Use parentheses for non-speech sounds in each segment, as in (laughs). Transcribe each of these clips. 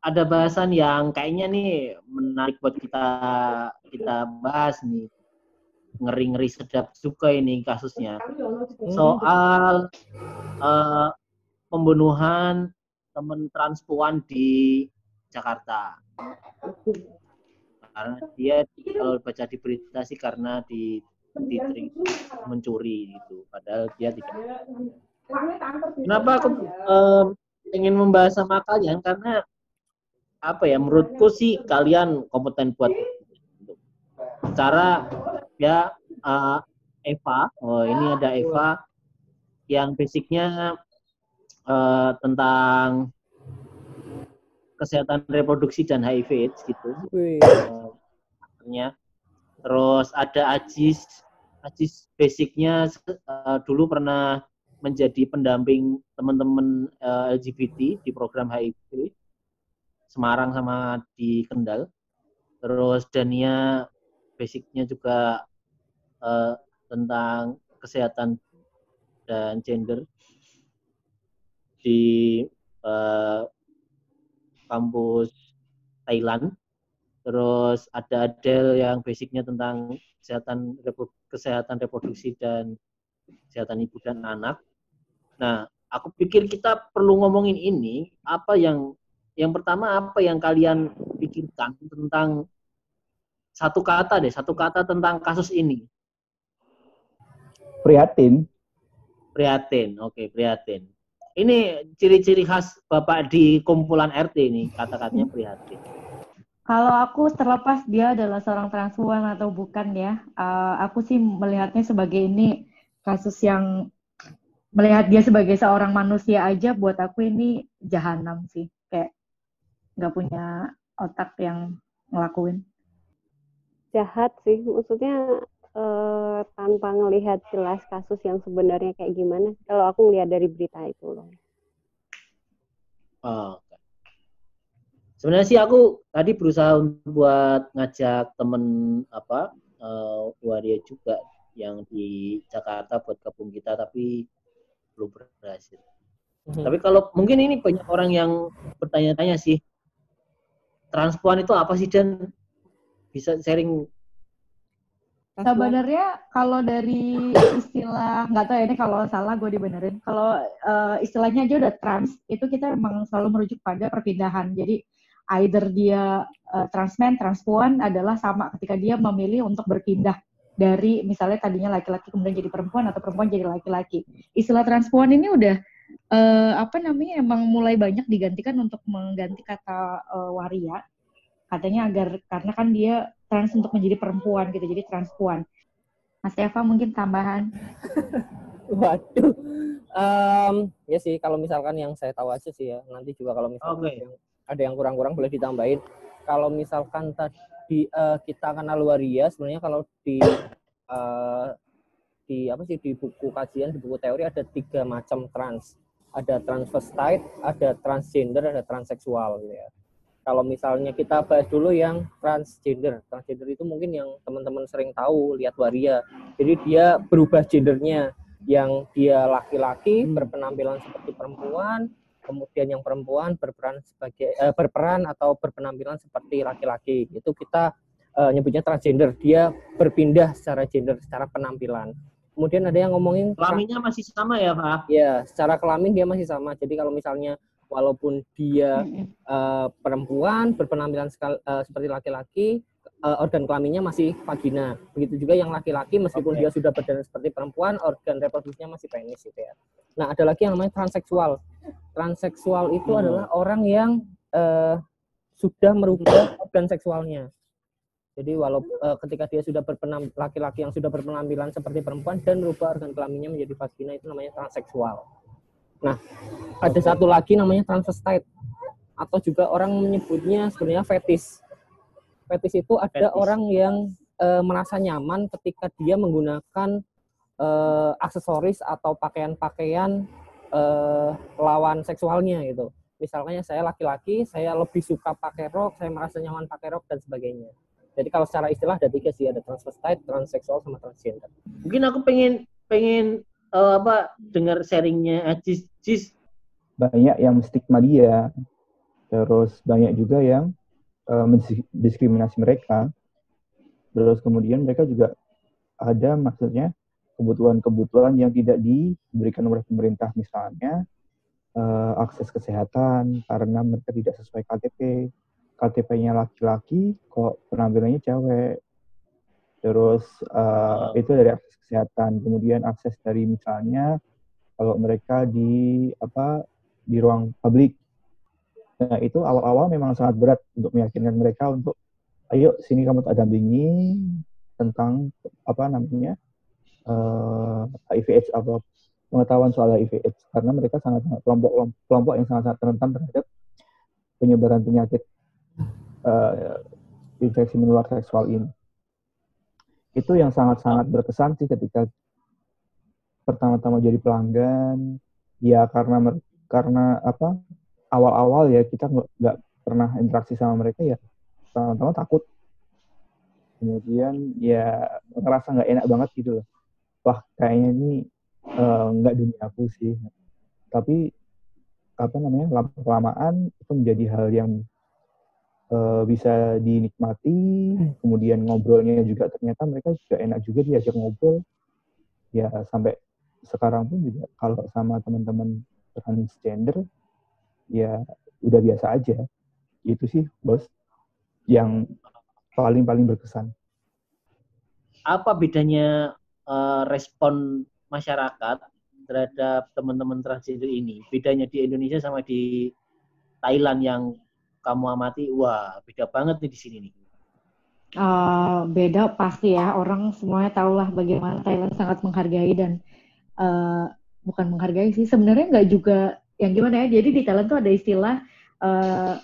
ada bahasan yang kayaknya nih menarik buat kita kita bahas nih. Ngeri-ngeri sedap juga ini kasusnya. Soal uh, pembunuhan teman transpuan di Jakarta. Karena dia kalau baca di berita sih karena di, di mencuri gitu. Padahal dia tidak. Kenapa aku um, ingin membahas sama kalian karena apa ya menurutku sih kalian kompeten buat cara ya uh, Eva oh ini ada Eva yang basicnya uh, tentang kesehatan reproduksi dan HIV AIDS gitu. Uh, terus ada Ajis Ajis basicnya uh, dulu pernah menjadi pendamping teman-teman uh, LGBT di program HIV Semarang sama di Kendal. Terus Dania basicnya juga uh, tentang kesehatan dan gender di uh, kampus Thailand. Terus ada Adele yang basicnya tentang kesehatan kesehatan reproduksi dan kesehatan ibu dan anak. Nah, aku pikir kita perlu ngomongin ini apa yang yang pertama apa yang kalian pikirkan tentang satu kata deh, satu kata tentang kasus ini? Prihatin. Prihatin, oke, okay, prihatin. Ini ciri-ciri khas Bapak di kumpulan RT ini, kata-katanya prihatin. Kalau aku terlepas dia adalah seorang transpuan atau bukan ya, uh, aku sih melihatnya sebagai ini kasus yang melihat dia sebagai seorang manusia aja buat aku ini jahanam sih. Kayak nggak punya otak yang ngelakuin jahat sih maksudnya eh, tanpa ngelihat jelas kasus yang sebenarnya kayak gimana kalau aku ngelihat dari berita itu loh oh. sebenarnya sih aku tadi berusaha buat ngajak temen apa uh, waria juga yang di Jakarta buat gabung kita tapi belum berhasil. Hmm. Tapi kalau mungkin ini banyak orang yang bertanya-tanya sih, transpuan itu apa sih dan bisa sharing Sebenarnya kalau dari istilah nggak tahu ya ini kalau salah gue dibenerin. Kalau uh, istilahnya aja udah trans itu kita memang selalu merujuk pada perpindahan. Jadi either dia uh, transman, transpuan adalah sama ketika dia memilih untuk berpindah dari misalnya tadinya laki-laki kemudian jadi perempuan atau perempuan jadi laki-laki. Istilah transpuan ini udah uh, apa namanya emang mulai banyak digantikan untuk mengganti kata uh, waria. Katanya agar karena kan dia trans untuk menjadi perempuan gitu jadi transpuan. Mas Eva mungkin tambahan? (laughs) Waduh. Um, ya sih kalau misalkan yang saya tahu aja sih ya nanti juga kalau misalkan okay. yang, ada yang kurang-kurang boleh ditambahin. Kalau misalkan tadi uh, kita kenal waria sebenarnya kalau di uh, di apa sih di buku kajian di buku teori ada tiga macam trans ada transvestite ada transgender ada transseksual gitu ya kalau misalnya kita bahas dulu yang transgender transgender itu mungkin yang teman-teman sering tahu lihat waria jadi dia berubah gendernya yang dia laki-laki hmm. berpenampilan seperti perempuan kemudian yang perempuan berperan sebagai eh, berperan atau berpenampilan seperti laki-laki itu kita uh, nyebutnya transgender. Dia berpindah secara gender, secara penampilan. Kemudian ada yang ngomongin kelaminnya masih sama ya, Pak? Ya, secara kelamin dia masih sama. Jadi kalau misalnya walaupun dia uh, perempuan berpenampilan sekal, uh, seperti laki-laki, uh, organ kelaminnya masih vagina. Begitu juga yang laki-laki meskipun okay. dia sudah berdandan seperti perempuan, organ reproduksinya masih penis gitu ya. Nah, ada lagi yang namanya transseksual. Transseksual itu hmm. adalah orang yang uh, sudah merubah organ seksualnya. Jadi walau uh, ketika dia sudah berpenam laki-laki yang sudah berpenampilan seperti perempuan dan merubah organ kelaminnya menjadi vagina itu namanya transseksual. Nah, ada satu lagi namanya transvestite atau juga orang menyebutnya sebenarnya fetis. Fetis itu ada fetis. orang yang uh, merasa nyaman ketika dia menggunakan uh, aksesoris atau pakaian-pakaian uh, lawan seksualnya gitu. Misalnya saya laki-laki, saya lebih suka pakai rok, saya merasa nyaman pakai rok dan sebagainya. Jadi kalau secara istilah ada tiga sih, ada transvestite, transseksual, sama transgender. Mungkin aku pengen pengen uh, apa dengar sharingnya Ajis. Jis. Banyak yang stigma dia. terus banyak juga yang uh, mendiskriminasi mereka terus kemudian mereka juga ada maksudnya kebutuhan-kebutuhan yang tidak diberikan oleh pemerintah misalnya uh, akses kesehatan karena mereka tidak sesuai KTP KTP-nya laki-laki kok penampilannya cewek. Terus uh, itu dari akses kesehatan. Kemudian akses dari misalnya kalau mereka di apa di ruang publik. Nah, itu awal-awal memang sangat berat untuk meyakinkan mereka untuk ayo sini kamu tak dampingi tentang apa namanya uh, eh, HIV AIDS atau pengetahuan soal HIV AIDS karena mereka sangat sangat kelompok kelompok yang sangat sangat rentan terhadap penyebaran penyakit uh, infeksi menular seksual ini. Itu yang sangat-sangat berkesan sih ketika pertama-tama jadi pelanggan. Ya karena karena apa awal-awal ya kita nggak pernah interaksi sama mereka ya pertama-tama takut. Kemudian ya ngerasa nggak enak banget gitu loh. Wah kayaknya ini eh, nggak uh, dunia aku sih. Tapi apa namanya lama kelamaan itu menjadi hal yang uh, bisa dinikmati kemudian ngobrolnya juga ternyata mereka juga enak juga diajak ngobrol. Ya sampai sekarang pun juga kalau sama teman-teman transgender ya udah biasa aja. Itu sih bos yang paling paling berkesan. Apa bedanya uh, respon masyarakat terhadap teman-teman transgender ini? Bedanya di Indonesia sama di Thailand yang kamu amati wah beda banget nih di sini nih uh, beda pasti ya orang semuanya tahulah bagaimana Thailand sangat menghargai dan uh, bukan menghargai sih sebenarnya nggak juga yang gimana ya? Jadi di talent tuh ada istilah uh,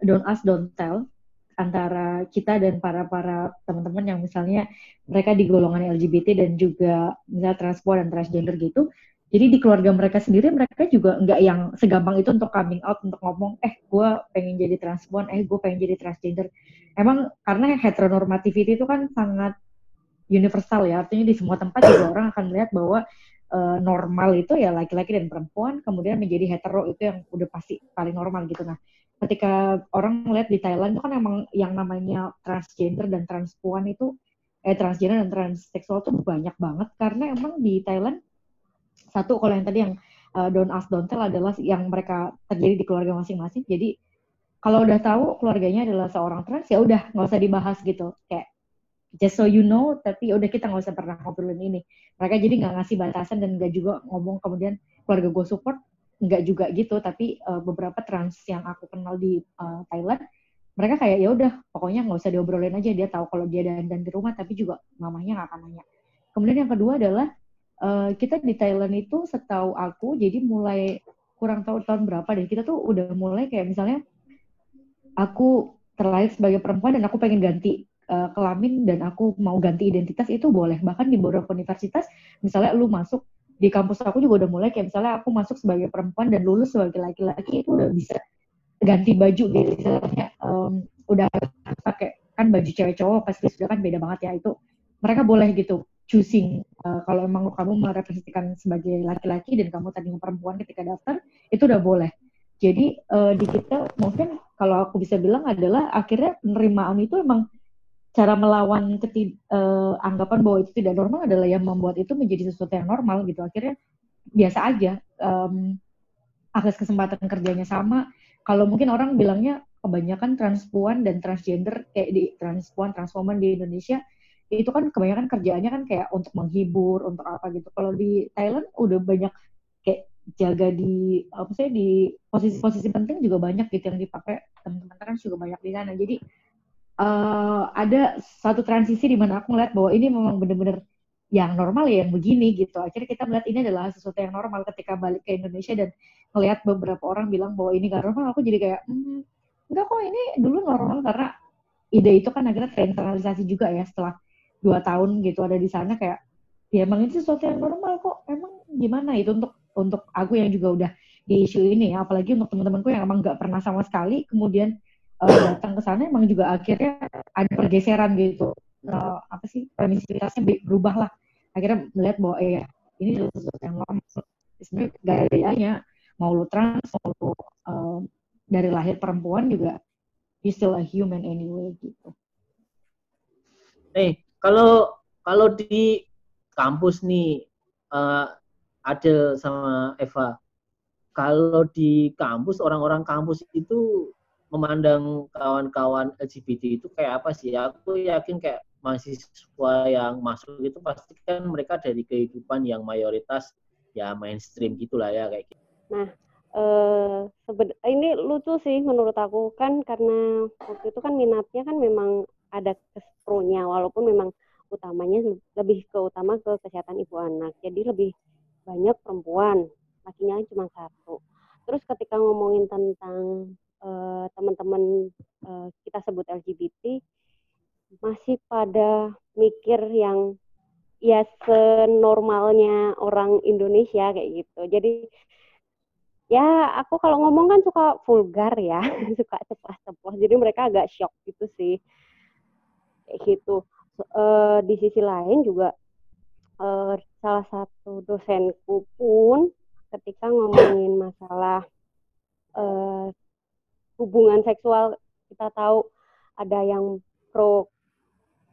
don't ask, don't tell antara kita dan para para teman-teman yang misalnya mereka di golongan LGBT dan juga misalnya transpuan dan transgender gitu. Jadi di keluarga mereka sendiri mereka juga nggak yang segampang itu untuk coming out untuk ngomong eh gue pengen jadi transpuan, eh gue pengen jadi transgender. Emang karena heteronormativity itu kan sangat universal ya, artinya di semua tempat juga (coughs) orang akan melihat bahwa uh, normal itu ya laki-laki dan perempuan, kemudian menjadi hetero itu yang udah pasti paling normal gitu. Nah, ketika orang melihat di Thailand itu kan emang yang namanya transgender dan transpuan itu eh transgender dan transseksual tuh banyak banget karena emang di Thailand satu kalau yang tadi yang uh, don't ask don't tell adalah yang mereka terjadi di keluarga masing-masing. Jadi kalau udah tahu keluarganya adalah seorang trans ya udah nggak usah dibahas gitu. Kayak just so you know tapi udah kita nggak usah pernah ngobrolin ini mereka jadi nggak ngasih batasan dan nggak juga ngomong kemudian keluarga gue support nggak juga gitu tapi uh, beberapa trans yang aku kenal di uh, Thailand mereka kayak ya udah pokoknya nggak usah diobrolin aja dia tahu kalau dia dan dan di rumah tapi juga mamanya nggak akan nanya kemudian yang kedua adalah uh, kita di Thailand itu setahu aku jadi mulai kurang tahu tahun berapa deh kita tuh udah mulai kayak misalnya aku terlahir sebagai perempuan dan aku pengen ganti uh, kelamin dan aku mau ganti identitas itu boleh. Bahkan di beberapa universitas misalnya lu masuk di kampus aku juga udah mulai kayak misalnya aku masuk sebagai perempuan dan lulus sebagai laki-laki itu udah bisa ganti baju gitu misalnya um, udah pakai kan baju cewek cowok pasti sudah kan beda banget ya itu mereka boleh gitu choosing. Uh, kalau emang kamu merepresentasikan sebagai laki-laki dan kamu tadi perempuan ketika daftar itu udah boleh. Jadi uh, di kita mungkin kalau aku bisa bilang adalah akhirnya penerimaan itu emang cara melawan ketid, uh, anggapan bahwa itu tidak normal adalah yang membuat itu menjadi sesuatu yang normal gitu. Akhirnya biasa aja um, akses kesempatan kerjanya sama. Kalau mungkin orang bilangnya kebanyakan transpuan dan transgender kayak di transpuan transwoman di Indonesia itu kan kebanyakan kerjaannya kan kayak untuk menghibur untuk apa gitu. Kalau di Thailand udah banyak kayak jaga di apa sih di posisi-posisi penting juga banyak gitu yang dipakai. Teman-teman kan juga banyak di sana. Jadi uh, ada satu transisi di mana aku melihat bahwa ini memang benar-benar yang normal ya yang begini gitu. Akhirnya kita melihat ini adalah sesuatu yang normal ketika balik ke Indonesia dan melihat beberapa orang bilang bahwa ini gak normal, aku jadi kayak, hmm, enggak kok ini dulu normal. Karena ide itu kan akhirnya terinternalisasi juga ya setelah dua tahun gitu ada di sana kayak ya emang ini sesuatu yang normal kok. Emang gimana itu untuk untuk aku yang juga udah di isu ini ya. Apalagi untuk teman-temanku yang emang nggak pernah sama sekali kemudian uh, datang ke sana emang juga akhirnya ada pergeseran gitu. Uh, apa sih permisivitasnya berubah lah. Akhirnya melihat bahwa eh ya ini sesuatu yang normal. Sebenarnya bedanya. Mau lu trans mau lu uh, dari lahir perempuan juga you still a human anyway gitu. Eh, kalau kalau di kampus nih uh, Adel sama Eva, kalau di kampus orang-orang kampus itu memandang kawan-kawan LGBT itu kayak apa sih? Aku yakin kayak mahasiswa yang masuk itu pasti kan mereka dari kehidupan yang mayoritas ya mainstream gitulah ya kayak gitu. Nah, eh, ini lucu sih menurut aku kan karena waktu itu kan minatnya kan memang ada pro-nya walaupun memang utamanya lebih ke utama ke kesehatan ibu anak. Jadi lebih banyak perempuan, lakinya cuma satu. Terus ketika ngomongin tentang uh, teman-teman uh, kita sebut LGBT masih pada mikir yang ya senormalnya orang Indonesia kayak gitu. Jadi ya aku kalau ngomong kan suka vulgar ya, (laughs) suka ceplas-ceplos. Jadi mereka agak shock gitu sih. Kayak gitu. E, di sisi lain juga e, salah satu dosenku pun ketika ngomongin masalah e, hubungan seksual kita tahu ada yang pro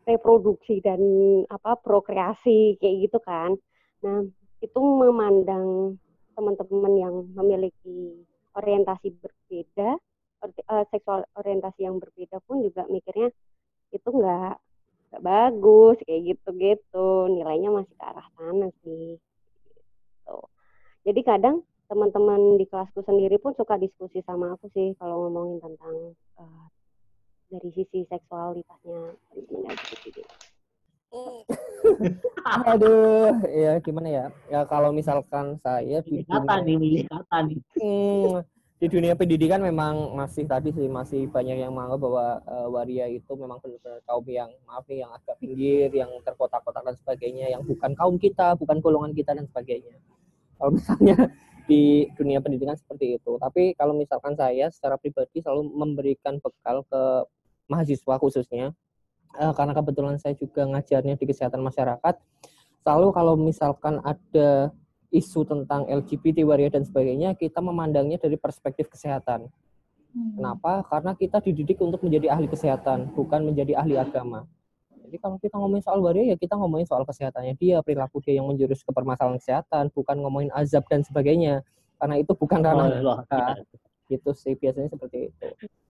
reproduksi dan apa prokreasi kayak gitu kan. Nah, itu memandang teman-teman yang memiliki orientasi berbeda, uh, seksual orientasi yang berbeda pun juga mikirnya itu enggak nggak bagus kayak gitu-gitu, nilainya masih ke arah sana sih. Gitu. Jadi kadang teman-teman di kelasku sendiri pun suka diskusi sama aku sih kalau ngomongin tentang uh, dari sisi seksualitasnya teman-teman (laughs) LGBT. Aduh, ya gimana ya? Ya kalau misalkan saya di kata nih, milih kata nih. Hmm, di dunia pendidikan memang masih tadi sih masih banyak yang menganggap bahwa uh, waria itu memang benar-benar kaum yang maaf nih yang agak pinggir, yang terkotak-kotak dan sebagainya, yang bukan kaum kita, bukan golongan kita dan sebagainya. Kalau (laughs) misalnya di dunia pendidikan seperti itu. Tapi kalau misalkan saya secara pribadi selalu memberikan bekal ke mahasiswa khususnya uh, karena kebetulan saya juga ngajarnya di kesehatan masyarakat selalu kalau misalkan ada isu tentang LGBT waria dan sebagainya kita memandangnya dari perspektif kesehatan. Hmm. kenapa? Karena kita dididik untuk menjadi ahli kesehatan bukan menjadi ahli agama. Jadi kalau kita ngomongin soal waria ya kita ngomongin soal kesehatannya dia perilaku dia yang menjurus ke permasalahan kesehatan bukan ngomongin azab dan sebagainya. Karena itu bukan ranah oh, kita. Gitu sih biasanya seperti itu